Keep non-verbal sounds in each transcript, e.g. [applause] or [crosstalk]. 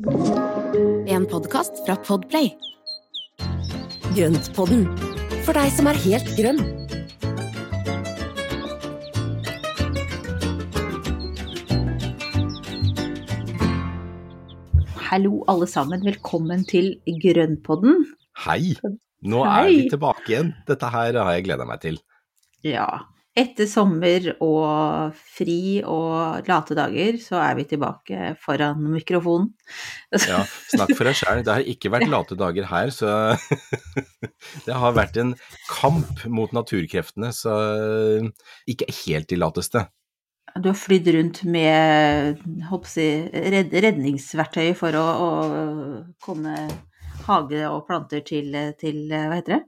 En podkast fra Podplay. Grøntpodden, for deg som er helt grønn. Hallo alle sammen, velkommen til Grønnpodden. Hei! Nå Hei. er vi tilbake igjen. Dette her har jeg gleda meg til. Ja, etter sommer og fri og late dager, så er vi tilbake foran mikrofonen. Ja, Snakk for deg sjæl. Det har ikke vært [laughs] late dager her, så [laughs] Det har vært en kamp mot naturkreftene, så ikke helt de lateste. Du har flydd rundt med jeg, redningsverktøy for å, å komme hage og planter til, til Hva heter det?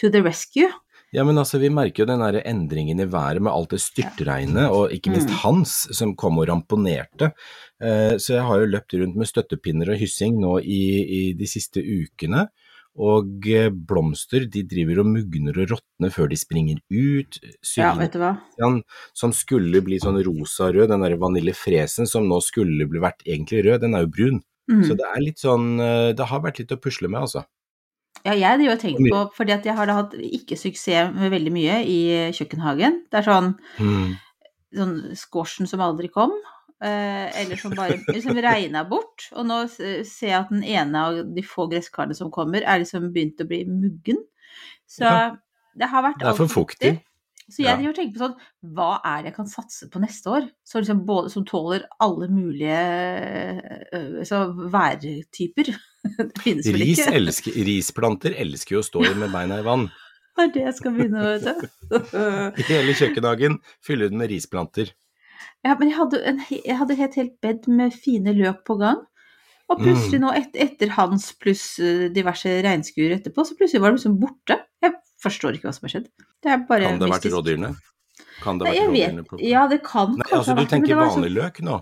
To the rescue. Ja, men altså, vi merker jo den der endringen i været med alt det styrtregnet, og ikke minst Mm. Hans som kom og ramponerte. Eh, Så jeg har jo løpt rundt med støttepinner og hyssing nå i, i de siste ukene. Og eh, blomster de driver og mugner og råtner før de springer ut. Ja, vet du hva. Den som skulle bli sånn rosa-rød, den der vanillefresen som nå skulle bli vært egentlig rød, den er jo brun. Mm. Så det er litt sånn eh, Det har vært litt å pusle med, altså. Ja, jeg driver og tenker på, fordi at jeg har da hatt ikke suksess med veldig mye i kjøkkenhagen. Det er sånn, sånn squashen som aldri kom, eh, eller som bare [laughs] liksom regna bort. Og nå ser jeg at den ene av de få gresskarene som kommer, er liksom begynt å bli muggen. Så Ja. det har vært Det er for fuktig. Så jeg driver og tenker på sånn, hva er det jeg kan satse på neste år? Så liksom både, som tåler alle mulige øh, så værtyper. [laughs] Det finnes vel Ris ikke. [laughs] elsker, risplanter elsker jo å stå i med beina i vann. Det er det jeg skal begynne med, vet du. Hele kjøkkenhagen fyller den med risplanter. Ja, men jeg hadde, en, jeg hadde et helt bed med fine løk på gang. Og Mm. plutselig nå, et, etter hans pluss eh, diverse regnskuer etterpå, så plutselig var det liksom borte. Jeg forstår ikke hva som har skjedd. Det er bare Kan det ha vært rådyrene? Kan det ha vært rådyrene? på- ja, det kan Nei, kanskje altså du tenker sånn- vanlig løk nå?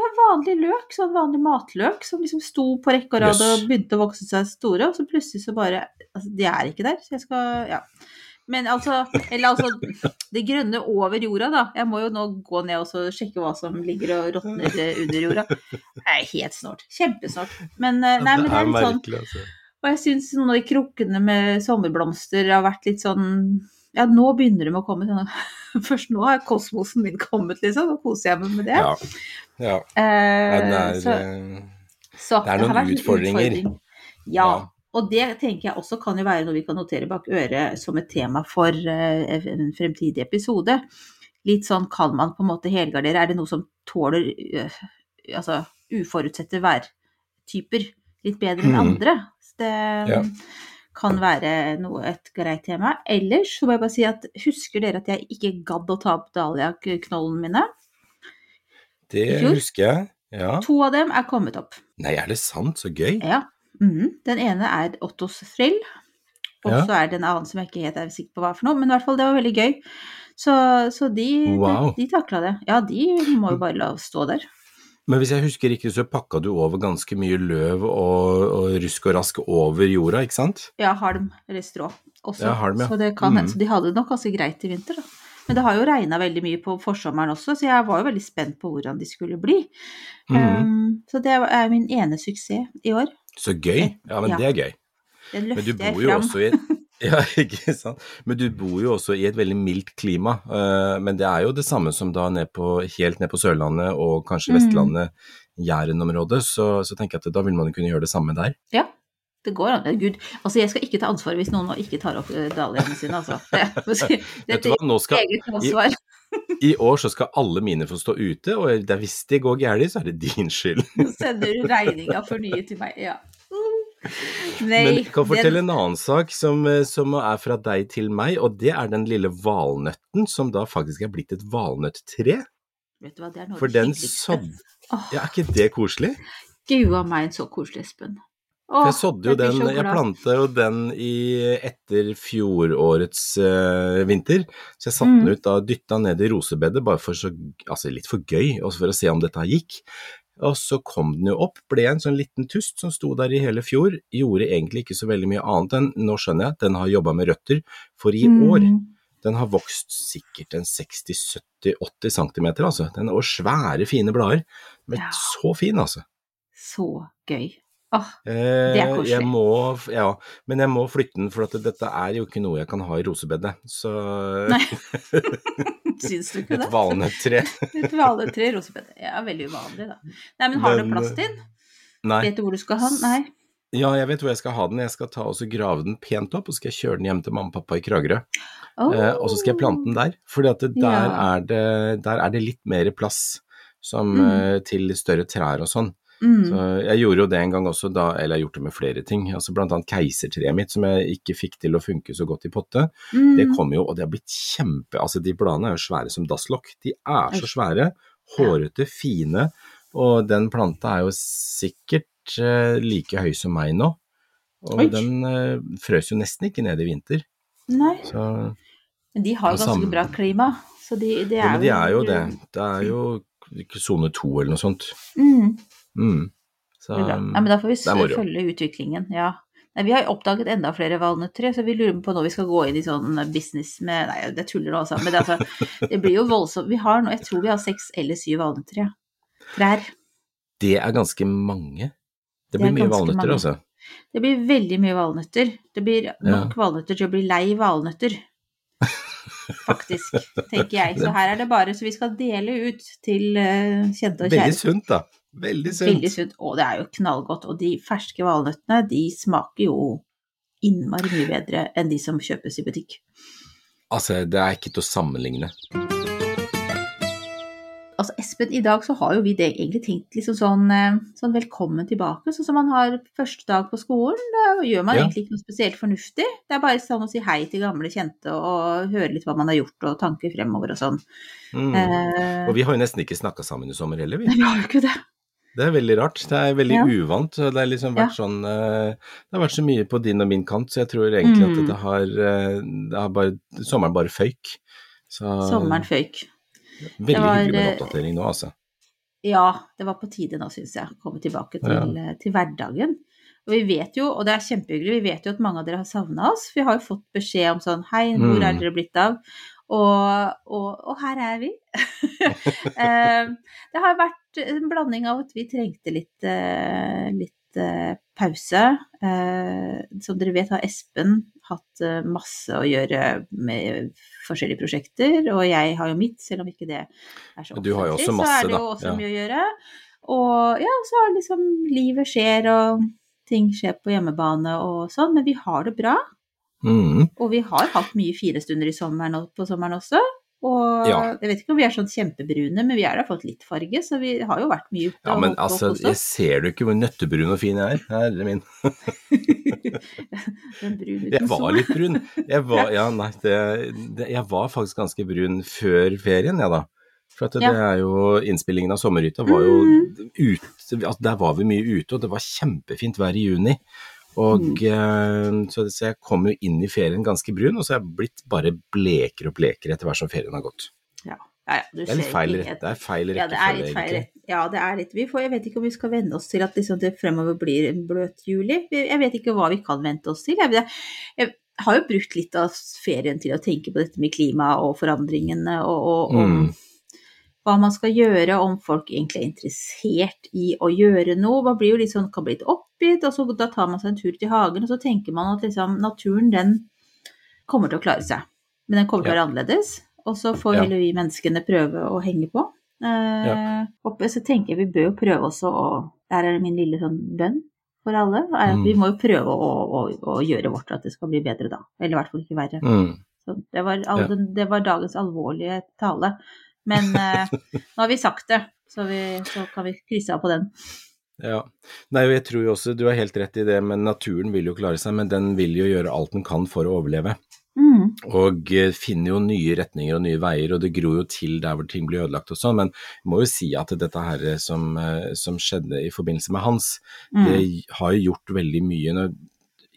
Ja, vanlig løk, sånn vanlig matløk som liksom sto på rekke og rad og begynte å vokse seg store, og så plutselig så bare Altså, de er ikke der, så jeg skal Ja. Men altså Eller altså Det grønne over jorda, da. Jeg må jo nå gå ned og så sjekke hva som ligger og råtner under jorda. Det er helt snålt. Kjempesnålt. Men eh, nei, men det er litt sånn altså. Og jeg syns noen av de krukkene med sommerblomster har vært litt sånn Ja, nå begynner de å komme. Sånn. [laughs] Først nå har kosmosen min kommet, liksom. Nå koser jeg meg med det. Ja. ja. Eh, det er, så, eh, så det er noen det utfordringer. utfordring. Ja, og det tenker jeg også kan jo være noe vi kan notere bak øret som et tema for uh, en fremtidig episode. Litt sånn kan man på en måte helgardere. Er det noe som tåler uh, altså uforutsette værtyper litt bedre enn Mhm. andre? Det Ja. Kan være noe, et greit tema. Ellers så må jeg bare si at husker dere at jeg ikke gadd å ta opp dahliaknollene mine? Det husker jeg. Ja. To av dem er kommet opp. Nei, er det sant? Så gøy. Ja. Mm. Den ene er Ottos Thrill, og Ja. er det en annen som jeg ikke helt er sikker på hva for noe, men i hvert fall det var veldig gøy. Så, så de, Wow. de, de takla det. Ja, de må jo bare la stå der. Men hvis jeg husker riktig, så pakka du over ganske mye løv og, og rusk og rask over jorda, ikke sant? Ja, halm eller strå også. Ja, halm, ja. Så det kan hende. Mm. Så de hadde det nok ganske greit i vinter, da. Men det har jo regna veldig mye på forsommeren også, så jeg var jo veldig spent på hvordan de skulle bli. Mm. Um, så det er min ene suksess i år. Så gøy. Ja, men Ja. det er gøy. Den Men du bor jo også i [laughs] ja, ikke sant. Men du bor jo også i et veldig mildt klima. eh, Men det er jo det samme som da ned på, helt ned på Sørlandet og kanskje Mm. Vestlandet, Jæren-området. Så, så tenker jeg at da vil man kunne gjøre det samme der. Ja, det går an. Gud, altså jeg skal ikke ta ansvar hvis noen nå ikke tar opp eh, dahliaene sine, altså. [laughs] Det, du hva, skal, eget ansvar. I år så skal alle mine få stå ute, og hvis det går gærent, så er det din skyld. Nå [laughs] sender du regninga for nye til meg. Ja. Nei, Men jeg kan fortelle den, en annen sak som, eh, som er fra deg til meg, og det er den lille valnøtten som da faktisk er blitt et valnøtttre. vet du hva, det er noe For den sådde Ja, er ikke det koselig? Gud a meg, en så koselig, Espen. Åh, jeg sådde jo den, så jeg planta jo den i, etter fjorårets uh, vinter. Så jeg satte Mm. den ut da, dytta ned i rosebedet bare for så, altså litt for gøy, også for å se om dette gikk. Og så kom den jo opp, ble en sånn liten tust som sto der i hele fjor. Gjorde egentlig ikke så veldig mye annet enn, nå skjønner jeg den har jobba med røtter, for i år Mm. den har vokst sikkert en 60-70-80 cm, altså. Den har svære, fine blader. Men Ja. så fin, altså. så gøy. Eh, Det er koselig. Jeg må, ja, men jeg må flytte den, for at dette er jo ikke noe jeg kan ha i rosebedet. Så Nei. [laughs] syns du ikke et det? valnøttre Et valnøttre i rosebedet. Ja, veldig uvanlig, da. Nei, men har Den, du plass til den? Nei. Vet du hvor du skal ha den? Nei. Ja, jeg vet hvor jeg skal ha den. Jeg skal ta og så grave den pent opp, og så skal jeg kjøre den hjem til mamma og pappa i Kragerø. Oh. Eh, og så skal jeg plante den der, for der, Ja. er det, der er det litt mer plass som, Mm. eh, til større trær og sånn. Mm. Så jeg gjorde jo det en gang også, da, eller jeg har gjort det med flere ting. Altså blant annet keisertreet mitt, som jeg ikke fikk til å funke så godt i potte. Mm. Det kom jo, og det har blitt kjempe Altså, de bladene er jo svære som dasslokk. De er så svære, hårete, fine, og den planta er jo sikkert eh, like høy som meg nå. Og Oi. den eh, frøs jo nesten ikke ned i vinter. Nei, Så men de har jo ganske bra klima, så de, de jo, ja, men de er jo det. Det er jo sone to eller noe sånt. Mm. Mm. Så Det. Ja, men da får vi følge utviklingen, ja. Nei, vi har oppdaget enda flere valnøtter, så vi lurer på når vi skal gå inn i sånn business med Nei, det tuller nå, altså. Men det, altså, det blir jo voldsomt. Vi har nå, jeg tror vi har seks eller syv valnøtter, ja. Trær. det er ganske mange. Det blir det mye valnøtter, altså. Det blir veldig mye valnøtter. Det blir nok valnøtter til å bli lei valnøtter. [laughs] Faktisk, tenker jeg. Så her er det bare Så vi skal dele ut til eh, kjente og Veldig sunt, da. Veldig sunt. Veldig sunt. Og det er jo knallgodt. Og de ferske valnøttene, de smaker jo innmari mye bedre enn de som kjøpes i butikk. Altså, det er ikke til å sammenligne. Altså, Espen, i dag så har jo vi det egentlig tenkt liksom sånn, eh, sånn velkommen tilbake, sånn som man har første dag på skolen. Da gjør man Ja. egentlig ikke noe spesielt fornuftig. Det er bare sånn å si hei til gamle kjente og høre litt hva man har gjort og tanker fremover og sånn. Mm. Eh, Og vi har jo nesten ikke snakka sammen i sommer heller, vi. [laughs] vi har jo ikke det. Det er veldig rart. Det er veldig Ja. uvant. Det har liksom vært Ja. sånn eh, Det har vært så mye på din og min kant, så jeg tror egentlig Mm. at det har, eh, det har bare Sommeren bare føyk. Så Sommeren føyk. veldig var, hyggelig med en eh, oppdatering nå, altså. Ja, det var på tide nå, syns jeg, å komme tilbake til, ja. til hverdagen. Og vi vet jo, og det er kjempehyggelig, vi vet jo at mange av dere har savna oss. Vi har jo fått beskjed om sånn Hei, hvor er Mm. dere blitt av? Og, og, og her er vi. [laughs] Eh, det har vært en blanding av at vi trengte litt, eh, litt eh, pause. Som dere vet har Espen hatt masse å gjøre med forskjellige prosjekter, og jeg har jo mitt, selv om ikke det er så offentlig, så er det jo også mye å gjøre. Og ja, så har liksom livet skjer, og ting skjer på hjemmebane og sånn, men vi har det bra. Mm. Og vi har hatt mye fine stunder i sommeren, på sommeren også. Og Ja. jeg vet ikke om vi er sånn kjempebrune, men vi er da fått litt farge, så vi har jo vært mye ute Ja, men og altså, jeg ser du ikke hvor nøttebrun og fin jeg er? Herre min. [laughs] Den brun uten Jeg var litt brun. Jeg var, [laughs] ja, nei, det, det, jeg var faktisk ganske brun før ferien, jeg da. For at det Ja. er jo Innspillingen av Sommerhytta var jo Mm. ute altså Der var vi mye ute, og det var kjempefint vær i juni. Og Mm. eh, så, jeg kom jo inn i ferien ganske brun, og så er jeg blitt bare blekere og blekere etter hvert som ferien har gått. Ja, ja, du Det er litt feil, det er feil Ja, det er litt feil. egentlig. rett- Ja, det er litt. Vi får, jeg vet ikke om vi skal venne oss til at liksom det fremover blir en bløt juli. Jeg vet ikke hva vi kan vente oss til. Jeg, jeg, jeg har jo brukt litt av ferien til å tenke på dette med klima og forandringene og, og og Mm. Hva man skal gjøre, om folk egentlig er interessert i å gjøre noe. Man blir jo litt sånn, kan bli litt oppgitt, og så da tar man seg en tur til hagen, og så tenker man at liksom naturen, den kommer til å klare seg. Men den kommer til å være annerledes, og så får heller vi menneskene prøve å henge på. Eh, oppe, så tenker jeg vi bør jo prøve også å Der er det min lille sånn bønn for alle. Er at Mm. Vi må jo prøve å, å, å gjøre vårt at det skal bli bedre da. Eller i hvert fall ikke verre. Mm. Så det, var all, det var dagens alvorlige tale. Men eh, nå har vi sagt det, så, vi, så kan vi krysse av på den. Ja. Nei, og jeg tror jo også du har helt rett i det, men naturen vil jo klare seg, men den vil jo gjøre alt den kan for å overleve. Mm. Og eh, finner jo nye retninger og nye veier, og det gror jo til der hvor ting blir ødelagt og sånn. Men jeg må jo si at dette her som, eh, som skjedde i forbindelse med Hans, Mm. det har jo gjort veldig mye nå-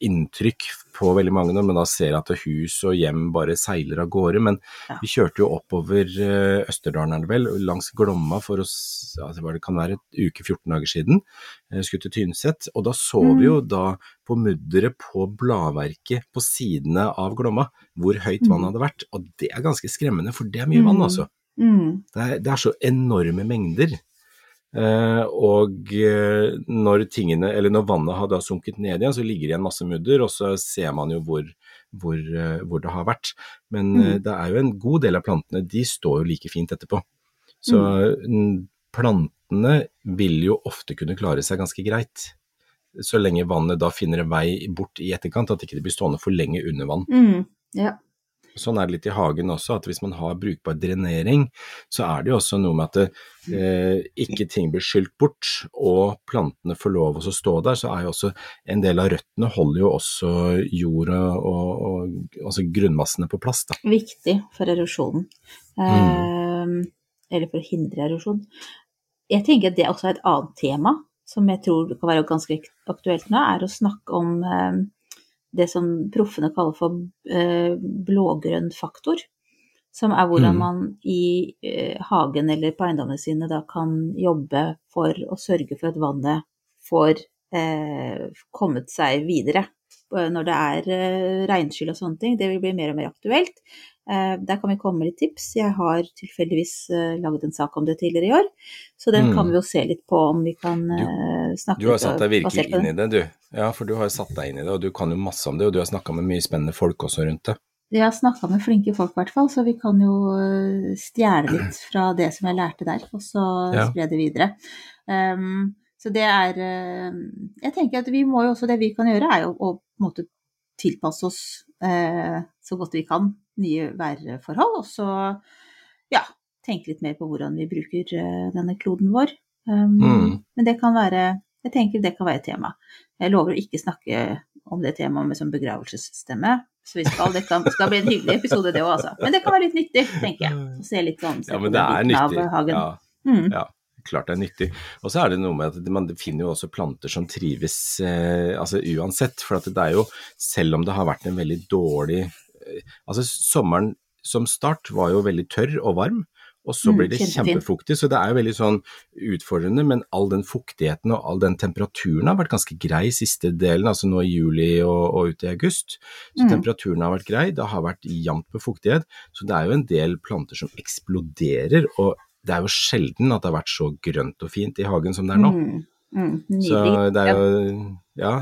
inntrykk på veldig mange når man da ser at hus og hjem bare seiler av gårde. Men Ja. vi kjørte jo oppover eh, Østerdalen er det vel, langs Glomma for å ja, det, kan være et uke 14 dager siden. Jeg skulle til Tynset, og da så vi jo da på mudderet på bladverket på sidene av Glomma hvor høyt vannet hadde vært. Og det er ganske skremmende, for det er mye vann, Mm. altså. Mm. Det er, det er så enorme mengder. Eh, og eh, når tingene, eller når vannet har da sunket ned igjen, så ligger det igjen masse mudder, og så ser man jo hvor, hvor, eh, hvor det har vært. Men Mm. det er jo en god del av plantene, de står jo like fint etterpå. Så mm, plantene vil jo ofte kunne klare seg ganske greit. Så lenge vannet da finner en vei bort i etterkant, at ikke det blir stående for lenge under vann. Mm. Ja. Sånn er det litt i hagen også, at hvis man har brukbar drenering, så er det jo også noe med at det, eh, ikke ting blir skylt bort, og plantene får lov å stå der, så er jo også en del av røttene holder jo også jorda og, og, og altså grunnmassene på plass. Da. Viktig for erosjonen. Eh, eller for å hindre erosjon. Jeg tenker at det også er et annet tema som jeg tror kan være ganske aktuelt nå, er å snakke om eh, det som proffene kaller for eh, blågrønn faktor. Som er hvordan Mm. man i eh, hagen eller på eiendommene sine da kan jobbe for å sørge for at vannet får eh, kommet seg videre. Når det er regnskyll og sånne ting. Det vil bli mer og mer aktuelt. Eh, der kan vi komme med litt tips. Jeg har tilfeldigvis lagd laget en sak om det tidligere i år, så den Mm. kan vi jo se litt på om vi kan du, snakke Du har litt satt deg virkelig inn i det, du. Ja, for du har satt deg inn i det, og du kan jo masse om det, og du har snakka med mye spennende folk også rundt det. Jeg har snakka med flinke folk, i hvert fall, så vi kan jo eh, stjele litt fra det som jeg lærte der, og så Ja. spre det videre. Um, så det er eh, Jeg tenker at vi må jo også Det vi kan gjøre, er jo å på en måte tilpasse oss eh, så godt vi kan nye værforhold, og så ja, tenke litt mer på hvordan vi bruker eh, denne kloden vår. Um, Mm. Men det kan være Jeg tenker det kan være et tema. Jeg lover å ikke snakke om det temaet med sånn begravelsesstemme. Så vi skal, det kan, skal bli en hyggelig episode, det òg, altså. Men det kan være litt nyttig, tenker jeg. Å se litt sånn Ja, men det er nyttig. Ja, Mm. ja, klart det er nyttig. Og så er det noe med at man finner jo også planter som trives eh, altså uansett. For at det er jo, selv om det har vært en veldig dårlig Altså sommeren som start var jo veldig tørr og varm. Og så Mm, blir det mm, kjempefuktig, så det er jo veldig sånn utfordrende. Men all den fuktigheten og all den temperaturen har vært ganske grei siste delen, altså nå i juli og, og ut i august. Så Mm. temperaturen har vært grei, det har vært jevnt med fuktighet. Så det er jo en del planter som eksploderer, og det er jo sjelden at det har vært så grønt og fint i hagen som det er nå. Mm. Mm. Så det er jo Ja,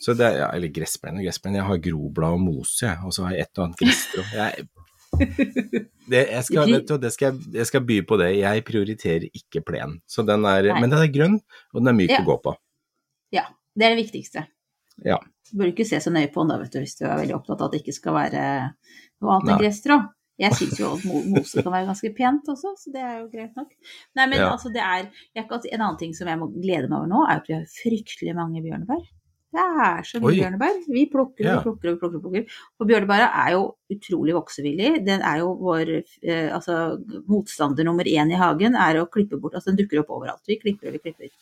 så det er, ja, eller gressplen og gressplen. Jeg har groblad og mose, jeg, og så har jeg et og annet gresstrå. Jeg, [laughs] det, jeg, skal, du, det skal, jeg- jeg skal by på det. Jeg prioriterer ikke plen. Så den er, Nei. men den er grønn, og den er myk Ja. å gå på. Ja, det er det viktigste. Ja. Du bør ikke se så nøye på den da, vet du, hvis du er veldig opptatt av at det ikke skal være noe annet enn gresstrå. Jeg syns jo at mose kan være ganske pent også, så det er jo greit nok. Nei, men Ja. altså, det er En annen ting som jeg må glede meg over nå, er at vi har fryktelig mange bjørnebær. Det er så mye Oi. bjørnebær. Vi plukker og vi plukker og plukker. plukker. Og bjørnebæra er jo utrolig voksevillig. Den er jo vår eh, altså, motstander nummer én i hagen, er å klippe bort. Altså den dukker opp overalt. Vi klipper og vi klipper.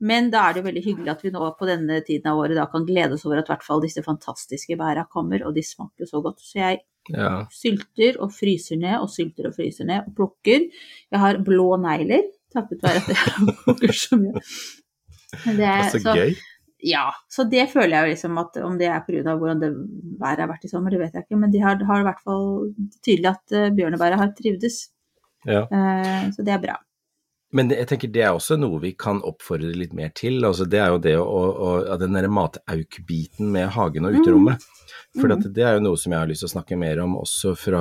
Men da er det jo veldig hyggelig at vi nå på denne tiden av året da kan glede oss over at i hvert fall disse fantastiske bæra kommer, og de smaker så godt. Så jeg Ja. sylter og fryser ned og sylter og fryser ned og plukker. Jeg har blå negler, takket være at jeg [laughs] plukker så mye. Men det Det er, så gøy. ja, så det føler jeg jo liksom at om det er pga. hvordan det været har vært i sommer, det vet jeg ikke, men de har, har i hvert fall tydelig at uh, bjørnebæret har trivdes. Ja. Uh, så det er bra. Men jeg tenker det er også noe vi kan oppfordre litt mer til. altså Det er jo det å, å, å den derre matauk-biten med hagen og uterommet. For at det er jo noe som jeg har lyst til å snakke mer om også fra,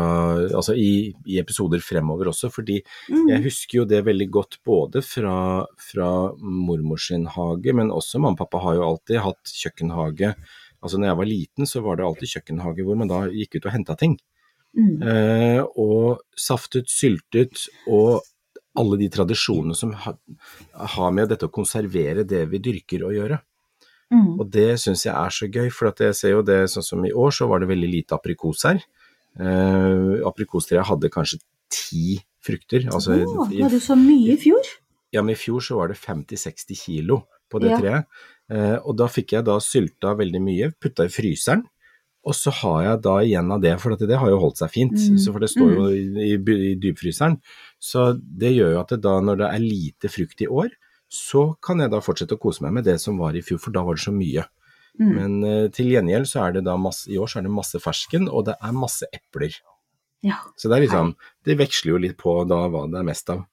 altså i, i episoder fremover også. Fordi Mm. jeg husker jo det veldig godt både fra, fra mormor sin hage, men også mamma og pappa har jo alltid hatt kjøkkenhage. Altså når jeg var liten så var det alltid kjøkkenhage hvor man da gikk ut og henta ting. Mm. Eh, og saftet, syltet og alle de tradisjonene som har, har med dette å konservere det vi dyrker å gjøre. Mm. Og det syns jeg er så gøy, for at jeg ser jo det sånn som i år, så var det veldig lite aprikos her. Eh, aprikostreet hadde kanskje ti frukter. Altså, oh, du hadde så mye i fjor. ja, men i fjor så var det 50-60 kilo på det Ja. treet. Eh, og da fikk jeg da sylta veldig mye, putta i fryseren. Og så har jeg da igjen av det, for at det har jo holdt seg fint, Mm. så for det står jo i, i, i dypfryseren. Så det gjør jo at det da når det er lite frukt i år, så kan jeg da fortsette å kose meg med det som var i fjor, for da var det så mye. Mm. Men uh, til gjengjeld så er det da masse, i år så er det masse fersken, og det er masse epler. Ja. Så det er liksom, det veksler jo litt på da hva det er mest av.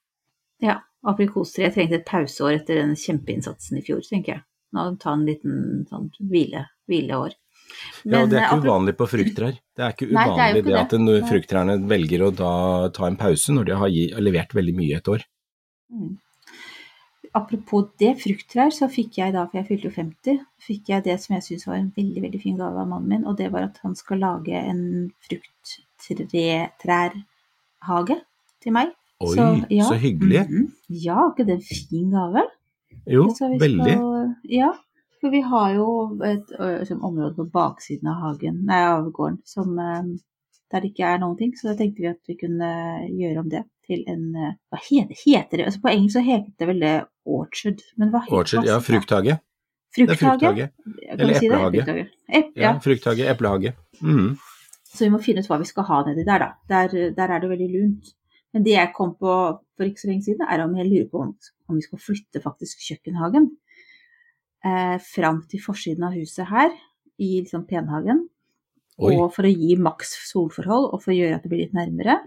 ja. aprikostreet trengte et pauseår etter den kjempeinnsatsen i fjor, tenker jeg. Nå ta en liten sånn hvile, hvileår. Ja, og det er ikke apro- uvanlig på frukttrær. Det er ikke Nei, det uvanlig ikke det at frukttrærne velger å da ta en pause når de har gi, levert veldig mye et år. Mm. Apropos det, frukttrær, så fikk jeg da, for jeg fylte jo 50, fikk jeg det som jeg syns var en veldig veldig fin gave av mannen min, og det var at han skal lage en frukttrærhage til meg. Oi, ja. så hyggelig. Mhm. Ja, er ikke det en fin gave? Jo, veldig. skal- ja, for vi har jo et ø, område på baksiden av hagen, nei, av gården som, der det ikke er noen ting, så da tenkte vi at vi kunne gjøre om det til en Hva heter, heter det? Altså på engelsk så heter det vel det orchard, men hva heter Orchard, ja, frukthage. Det Frukthage? frukthage. Eller si eplehage. Frukthage. Ep, Ja, ja. frukthage, eplehage. Mm. Så vi må finne ut hva vi skal ha nedi der, da. Der, der er det veldig lunt. Men det jeg kom på for ikke så lenge siden, er om jeg lurer på om, om vi skal flytte faktisk kjøkkenhagen eh, fram til forsiden av huset her, i liksom penhagen. Oi, Og for å gi maks solforhold, og for å gjøre at det blir litt nærmere.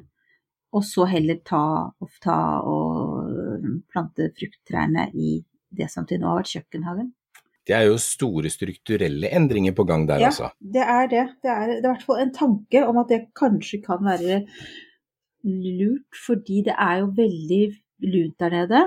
Og så heller ta ta og plante frukttrærne i det som til nå har vært kjøkkenhagen. det er jo store strukturelle endringer på gang der, Ja, altså. det er det. Det er, det er i hvert fall en tanke om at det kanskje kan være lurt, fordi det er jo veldig lunt der nede.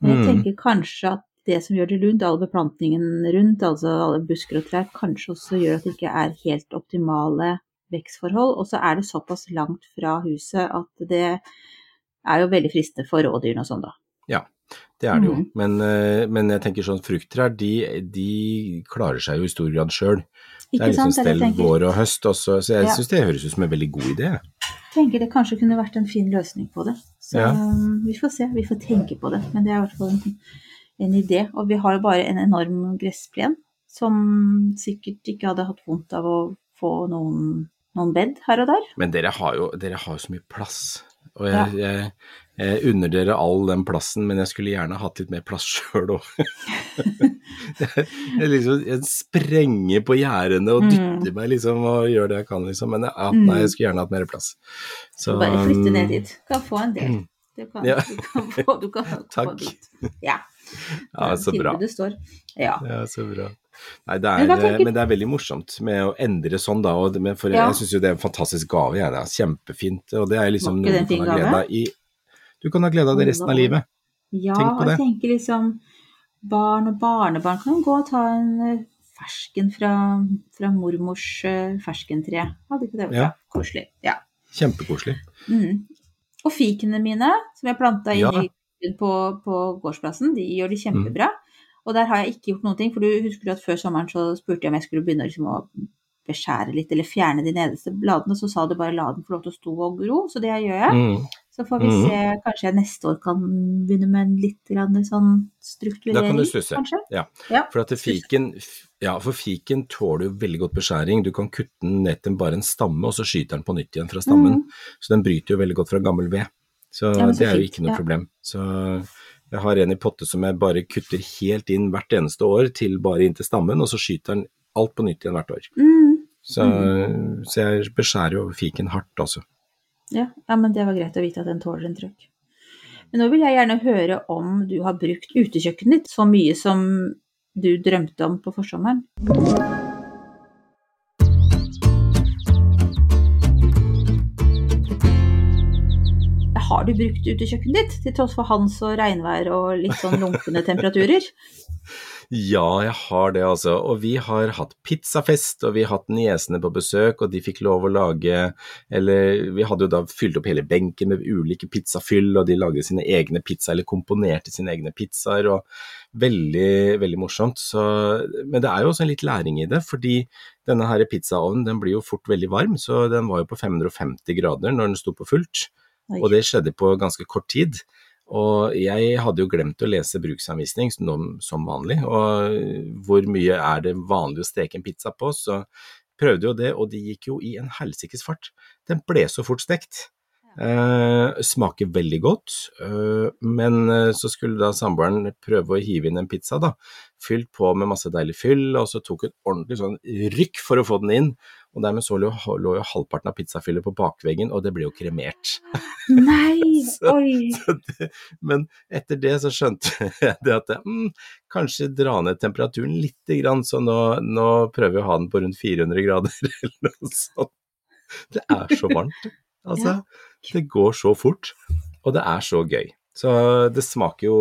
Men jeg Mm. tenker kanskje at det som gjør det lunt, all beplantningen rundt, altså alle busker og trær, kanskje også gjør at det ikke er helt optimale vekstforhold. Og så er det såpass langt fra huset at det er jo veldig fristende for rådyrene og sånn, da. Ja, Det er det jo. Mm. Men, eh, men jeg tenker sånn frukttrær, de, de klarer seg jo i stor grad sjøl. Det er liksom sant? Stell vår og høst også, så jeg Ja. syns det høres ut som en veldig god idé. Jeg tenker det kanskje kunne vært en fin løsning på det. Så Ja. um, vi får se, vi får tenke på det. Men det er i hvert fall en, en idé. Og vi har jo bare en enorm gressplen som sikkert ikke hadde hatt vondt av å få noen, noen bed her og der. Men dere har jo, dere har jo så mye plass. Og Ja. jeg, jeg, jeg unner dere all den plassen, men jeg skulle gjerne hatt litt mer plass sjøl òg. jeg, [laughs] liksom, jeg sprenger på gjerdene og Mm. dytter meg liksom og gjør det jeg kan, liksom. Men ja, Mm. nei, jeg skulle gjerne hatt mer plass. Så, Bare flytte ned dit. Du kan få en del. Mm. Du kan, Ja. du kan få, du kan få [laughs] Takk. dit. Ja. [laughs] Ja, så bra. Det står. Ja. Ja, så bra. Nei, det er, tenker- men det er veldig morsomt med å endre sånn, da. Og det, for Ja. jeg syns jo det er en fantastisk gave, jeg. Det er kjempefint. Og det er liksom noe du kan ha glede av i Du kan ha glede av det resten av livet. Ja, Tenk på og jeg tenker liksom barn og barnebarn kan gå og ta en eh, fersken fra, fra mormors eh, ferskentre. Hadde ikke det vært Ja. Koselig. Ja. Kjempekoselig. Mm. Og fikene mine, som jeg planta Ja. inn i på, på gårdsplassen, de gjør det Mm. kjempebra. Og der har jeg ikke gjort noen ting, for du husker at før sommeren så spurte jeg om jeg skulle begynne liksom å beskjære litt, eller fjerne de nederste bladene, så sa du bare la den få lov til å stå og gro, så det gjør jeg. Mm. Så får vi Mhm. se, kanskje jeg neste år kan begynne med en litt grann sånn strukturering, Da kan du stusse. Ja. Ja. For fiken, ja, for fiken tåler jo veldig godt beskjæring. Du kan kutte den ned til bare en stamme, og så skyter den på nytt igjen fra stammen. Mm. Så den bryter jo veldig godt fra gammel ved. Så, Ja, så det er jo ikke noe problem. Så jeg har en i potte som jeg bare kutter helt inn hvert eneste år, til bare inntil stammen, og så skyter den alt på nytt igjen hvert år. Mm. Så, så jeg beskjærer jo fiken hardt, altså. Ja, ja, men det var greit å vite at den tåler en trøkk. Men nå vil jeg gjerne høre om du har brukt utekjøkkenet ditt så mye som du drømte om på forsommeren. Har du brukt utekjøkkenet ditt, til tross for hans og regnvær og litt sånn lunkne temperaturer? [laughs] Ja, jeg har det, altså. Og vi har hatt pizzafest, og vi har hatt niesene på besøk, og de fikk lov å lage Eller vi hadde jo da fylt opp hele benken med ulike pizzafyll, og de lagde sine egne pizzaer, eller komponerte sine egne pizzaer, og veldig, veldig morsomt. Så, men det er jo også en litt læring i det, fordi denne her pizzaovnen den blir jo fort veldig varm, så den var jo på 550 grader når den sto på fullt. Oi. Og det skjedde på ganske kort tid. Og jeg hadde jo glemt å lese bruksanvisning som, vanlig, og hvor mye er det vanlig å steke en pizza på, så prøvde jo det, og det gikk jo i en helsikes fart. Den ble så fort stekt. Eh, smaker veldig godt, eh, men eh, så skulle da samboeren prøve å hive inn en pizza, da. Fylt på med masse deilig fyll, og så tok hun ordentlig sånn rykk for å få den inn. Og dermed så lå, lå jo halvparten av pizzafyllet på bakveggen, og det ble jo kremert. Nei, [laughs] oi. Så det, men etter det så skjønte [laughs] jeg det at jeg, mm, kanskje dra ned temperaturen litt, grann, så nå, nå prøver vi å ha den på rundt 400 grader [laughs] eller noe sånt. Det er så varmt. Altså, det går så fort, og det er så gøy. Så det smaker jo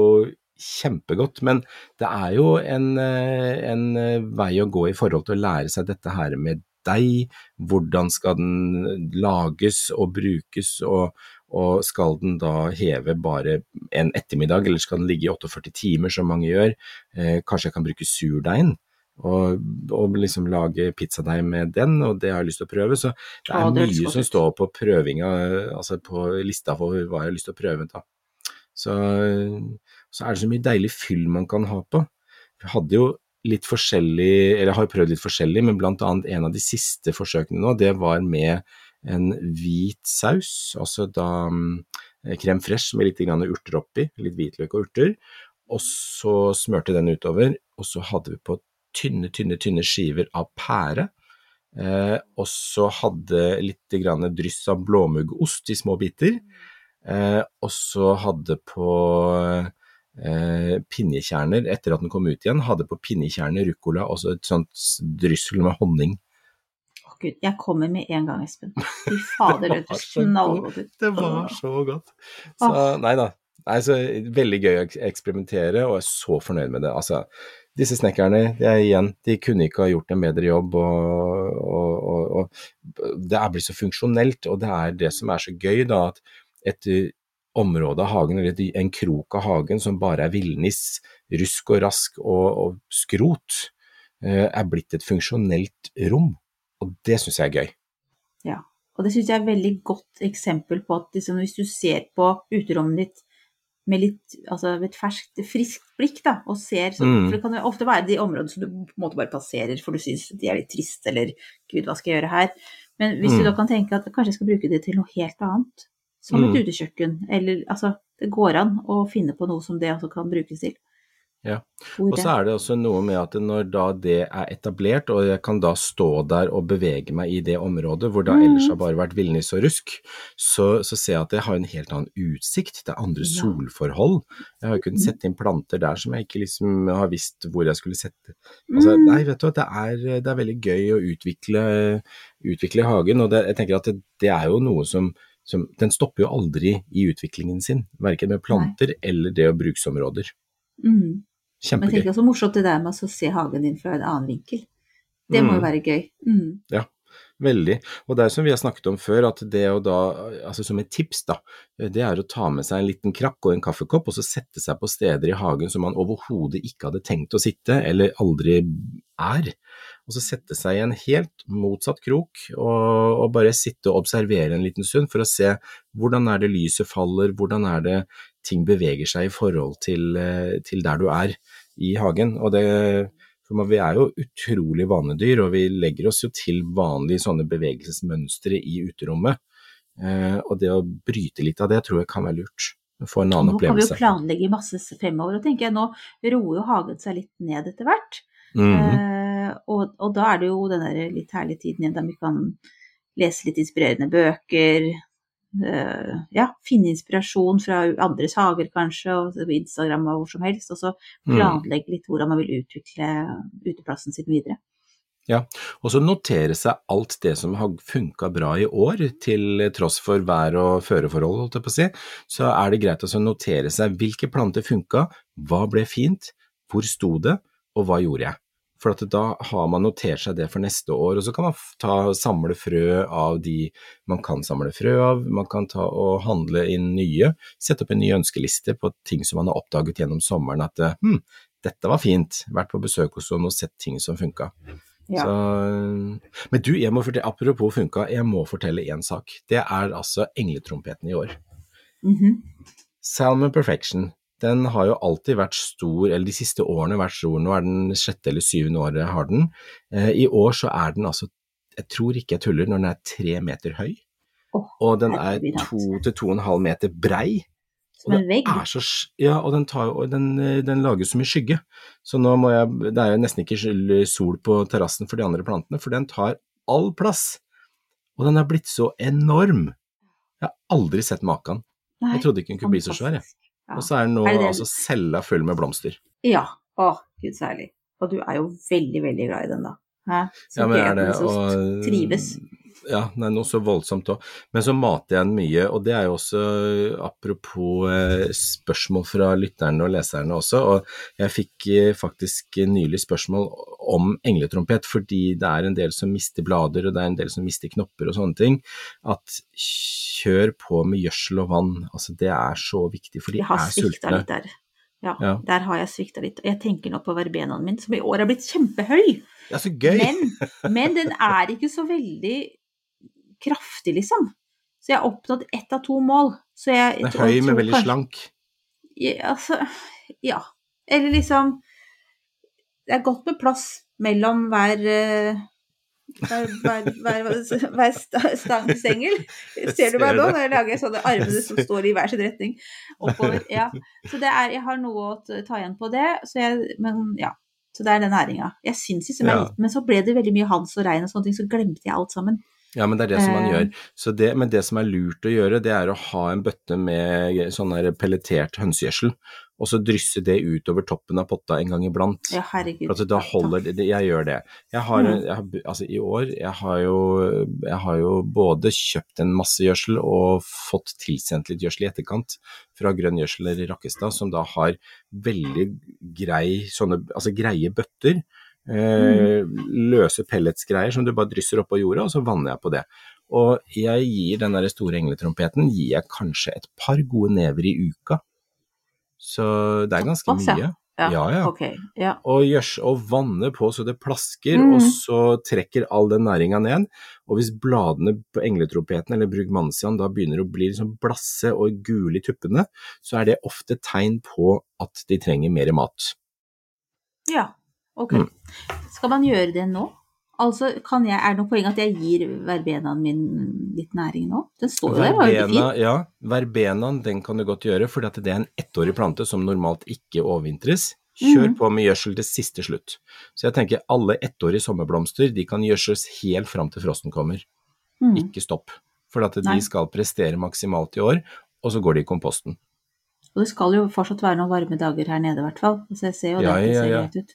kjempegodt, men det er jo en, eh, en eh, vei å gå i forhold til å lære seg dette her med deig, hvordan skal den lages og brukes, og, og skal den da heve bare en ettermiddag, eller skal den ligge i 48 timer som mange gjør? Eh, kanskje jeg kan bruke surdeigen? Og, og liksom lage pizzadeig med den, og det har jeg lyst til å prøve. Så det er ja, det er mye som står på prøvinga, altså på lista for hva jeg har lyst til å prøve. da. Så, så er det så mye deilig fyll man kan ha på. Vi hadde jo litt forskjellig, eller har prøvd litt forskjellig, men blant annet en av de siste forsøkene nå, det var med en hvit saus, altså da mm, crème fresh med litt urter oppi, litt hvitløk og urter, og så smørte den utover, og så hadde vi på tynne, tynne, tynne skiver av pære, eh, og så hadde litt grann dryss av blåmuggost i små biter, eh, og så hadde på eh, pinjekjerner, etter at den kom ut igjen, hadde på pinjekjerner ruccola og så et sånt dryssel med honning. Gud, jeg kommer med en gang, Espen. Fy fader, [laughs] det var knallgodt. Det var så godt. Så nei da. Nei, så veldig gøy å eksperimentere, og jeg er så fornøyd med det. Altså, disse snekkerne, er igjen, de kunne ikke ha gjort en bedre jobb, og, og, og, og det er blitt så funksjonelt, og det er det som er så gøy, da, at et uh, område av hagen, eller en krok av hagen som bare er villnis, rusk og rask og, og skrot, eh, er blitt et funksjonelt rom, og det syns jeg er gøy. Ja. Og det syns jeg er et veldig godt eksempel på at liksom, hvis du ser på uterommet ditt med litt altså et ferskt, friskt blikk, da, og ser så, Mm. For det kan jo ofte være de områdene som du på en måte bare passerer, for du syns de er litt triste, eller gud, hva skal jeg gjøre her? Men hvis du Mm. da kan tenke at kanskje jeg skal bruke det til noe helt annet, som et Mm. utekjøkken, eller altså Det går an å finne på noe som det også kan brukes til. Ja. Og så er det også noe med at når da det er etablert, og jeg kan da stå der og bevege meg i det området hvor det Mm. ellers har bare vært villnis og rusk, så, så ser jeg at jeg har en helt annen utsikt, det er andre Ja. solforhold. Jeg har jo kunnet Mm. sette inn planter der som jeg ikke liksom har visst hvor jeg skulle sette. Altså, Mm. nei, vet du hva, det det er veldig gøy å utvikle, utvikle hagen, og det, jeg tenker at det, det er jo noe som som, den stopper jo aldri i utviklingen sin, verken med planter eller det å bruksområder. Mm. Men jeg så morsomt det der med å se hagen din fra en annen vinkel. Det må Mm. jo være gøy. Mm. Veldig. Og det er som vi har snakket om før, at det å da, altså som et tips da, det er å ta med seg en liten krakk og en kaffekopp, og så sette seg på steder i hagen som man overhodet ikke hadde tenkt å sitte, eller aldri er. Og så sette seg i en helt motsatt krok, og, og bare sitte og observere en liten stund for å se hvordan er det lyset faller, hvordan er det ting beveger seg i forhold til, eh, til der du er i hagen. Og det for vi er jo utrolig vanedyr, og vi legger oss jo til vanlige sånne bevegelsesmønstre i uterommet. Eh, og det å bryte litt av det tror jeg kan være lurt. Få en annen Nå kan vi jo planlegge masse fremover, og tenker jeg nå roer jo hagen seg litt ned etter hvert. Mhm. Eh, og, og da er det jo den der litt herlige tiden igjen der vi kan lese litt inspirerende bøker. Eh, ja, finne inspirasjon fra andres hager kanskje, og Instagram og hvor som helst. Og så Mm. planlegge litt hvordan man vil utvikle uteplassen sin videre. Ja, Og så notere seg alt det som har funka bra i år, til tross for vær og føreforhold, holdt jeg på å si. Så er det greit å notere seg hvilke planter funka, hva ble fint, hvor sto det, og hva gjorde jeg. For da har man notert seg det for neste år, og så kan man ta, samle frø av de man kan samle frø av, man kan ta og handle inn nye, sette opp en ny ønskeliste på ting som man har oppdaget gjennom sommeren, at eh, hm, dette var fint, vært på besøk hos noen og sett ting som funka. Ja. Så, men du, jeg må fortelle, apropos funka, jeg må fortelle én sak. Det er altså engletrompeten i år. Mhm. Salmon Perfection. Den har jo alltid vært stor, eller de siste årene vært stor, nå er den sjette eller syvende året har den. Eh, I år så er den altså, jeg tror ikke jeg tuller, når den er tre meter høy, Oh, og den er to til to og en halv meter brei. Som en vegg. Så, ja, og den, tar, og den, den lager så mye skygge. Så nå må jeg, det er jo nesten ikke sol på terrassen for de andre plantene, for den tar all plass. Og den er blitt så enorm. Jeg har aldri sett maken. Jeg trodde ikke den kunne bli så svær, jeg. Ja. Og så er den nå Er det altså cella full med blomster. Ja. Å, gud særlig. Og du er jo veldig, veldig glad i den, da. Hæ? Så Ja, men er det og trives. Ja, er noe så voldsomt òg. Men så mater jeg den mye, og det er jo også apropos eh, spørsmål fra lytterne og leserne også. Og jeg fikk eh, faktisk nylig spørsmål om engletrompet, fordi det er en del som mister blader, og det er en del som mister knopper og sånne ting. At kjør på med gjødsel og vann, altså det er så viktig, for de Jeg har er sultne. der. Ja, Ja. der har jeg svikta litt. Og jeg tenker nå på verbenaen min, som i år har blitt kjempehøy. Ja, så gøy! Men, men den er ikke så veldig kraftig, liksom. Så jeg har oppnådd ett av to mål. Så jeg, det er høy, men veldig slank. Ja, altså, ja. Eller liksom Det er godt med plass mellom hver eh, hver, hver, hver, hver sta- Ser du meg nå? Når jeg lager sånne armene som står i hver sin retning oppover. Ja. Så det er, jeg har noe å ta igjen på det. Så jeg, men ja. Så det er den næringa. Jeg syns liksom jeg Ja. likte Men så ble det veldig mye Hans og Rein og sånne ting, så glemte jeg alt sammen. Ja, men det er det som man Eh. gjør. Så det, men det som er lurt å gjøre, det er å ha en bøtte med sånn pelletert hønsegjødsel, og så drysse det utover toppen av potta en gang iblant. Ja, herregud. For at da holder det, Jeg gjør det. Jeg har, Mm. jeg altså i år, jeg har, jo, jeg har jo både kjøpt en masse gjødsel og fått tilsendt litt gjødsel i etterkant fra Grønn gjødsel i Rakkestad, som da har veldig grei, sånne, altså greie bøtter. Eh, løse pelletsgreier som du bare drysser oppå jorda, og så vanner jeg på det. Og jeg gir den der store engletrompeten gir jeg kanskje et par gode never i uka. Så det er ganske Også, mye. Ja, Ja, ja. Okay, Ja. Og, gjørs, og vanne på så det plasker, Mm. og så trekker all den næringa ned. Og hvis bladene på engletrompeten eller brugmannsian da begynner å bli liksom blasse og gule i tuppene, så er det ofte tegn på at de trenger mer mat. Ja, ok. Mm. Skal man gjøre det nå? Altså, kan jeg, Er det noe poeng at jeg gir verbenaen min litt næring nå? Den står jo der, var jo fin. ja, verbenaen den kan du godt gjøre, for det er en ettårig plante som normalt ikke overvintres. Kjør Mhm. på med gjødsel til siste slutt. Så jeg tenker alle ettårige sommerblomster de kan gjødsles helt fram til frosten kommer. Mm. Ikke stopp. For at Nei. de skal prestere maksimalt i år, og så går de i komposten. Og det skal jo fortsatt være noen varme dager her nede, i hvert fall. Så jeg ser jo Ja, det, det ja, ser ja. greit ut.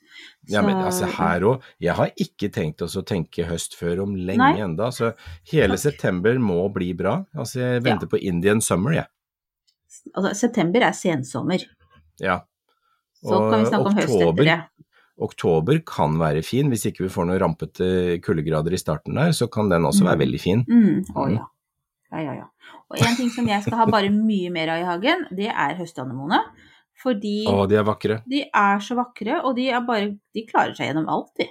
Ja, men altså her òg, jeg har ikke tenkt oss å tenke høst før om lenge Nei. enda, så hele Takk. september må bli bra. Altså jeg venter på Indian summer, jeg. Altså, september er sensommer. Ja. Så kan vi snakke om høst oktober- etter det. Oktober kan være fin, hvis ikke vi får noen rampete kuldegrader i starten der, så kan den også Mm. være veldig fin. Mm. Å ja. Ja, ja, ja. Og en ting som jeg skal ha bare mye mer av i hagen, det er høstanemone. Fordi Å, de er vakre. de er så vakre, og de, er bare, de klarer seg gjennom alt, de.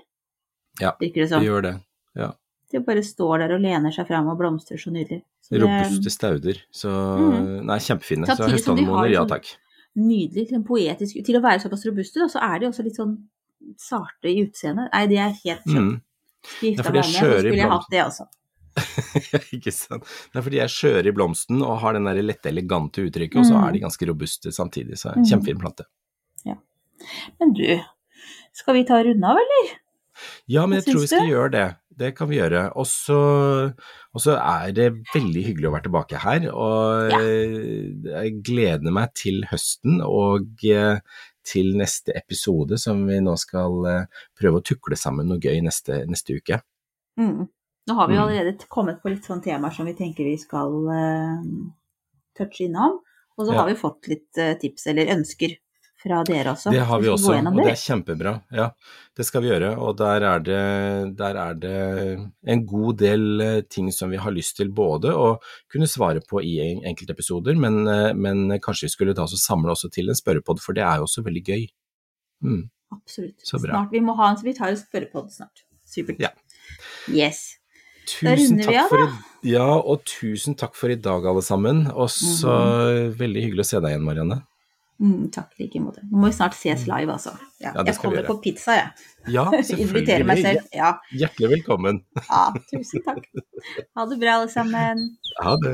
Ja, Virker det De gjør det. De bare står der og lener seg fram og blomstrer så nydelig. Så Robuste stauder. Så mm. Nei, kjempefine. Så høstanemoner, ja sånn- takk. nydelig, liksom poetisk Til å være såpass robuste, da, så er de også litt sånn sarte i utseendet. Nei, de er helt kjøpt. Mm. Ja, for de er skjøre i skulle jeg [laughs] det ikke sant. Det er fordi de er skjøre i blomsten og har den der lette, elegante uttrykket, og så Mm. er de ganske robuste samtidig. Så Mm. kjempefin plante. Men du, skal vi ta runde av, eller? Ja, men Hva jeg tror vi skal du? gjøre det. Det kan vi gjøre. Og så, er det veldig hyggelig å være tilbake her. Og Ja. jeg gleder meg til høsten og eh, til neste episode, som vi nå skal eh, prøve å tukle sammen noe gøy neste, neste uke. Mm. Nå har vi jo Mm. allerede kommet på litt sånne temaer som vi tenker vi skal uh, touche innom. Og så Ja. har vi fått litt uh, tips eller ønsker fra dere også. Det har vi Så også, og det er kjempebra. Ja, det skal vi gjøre. Og der er det, der er det en god del eh, ting som vi har lyst til både å kunne svare på i en- enkeltepisoder, men, men kanskje vi skulle ta oss og samle også til en spørrepod, for det er jo også veldig gøy. Mm. Absolutt. Snart, vi må ha en, så vi tar en spørrepod snart. Supert. Ja. Yes. Tusen takk av, for i, ja, og tusen takk for i dag, alle sammen. Og så veldig hyggelig å se deg igjen, Marianne. Mm, takk i like måte. Nå må vi snart ses live, altså. Ja, Ja, det jeg kommer på pizza, jeg. Ja, [laughs] Inviterer meg selv. Ja. Hjertelig velkommen. ja, tusen takk. [laughs] Ha det bra, alle sammen. Ha det.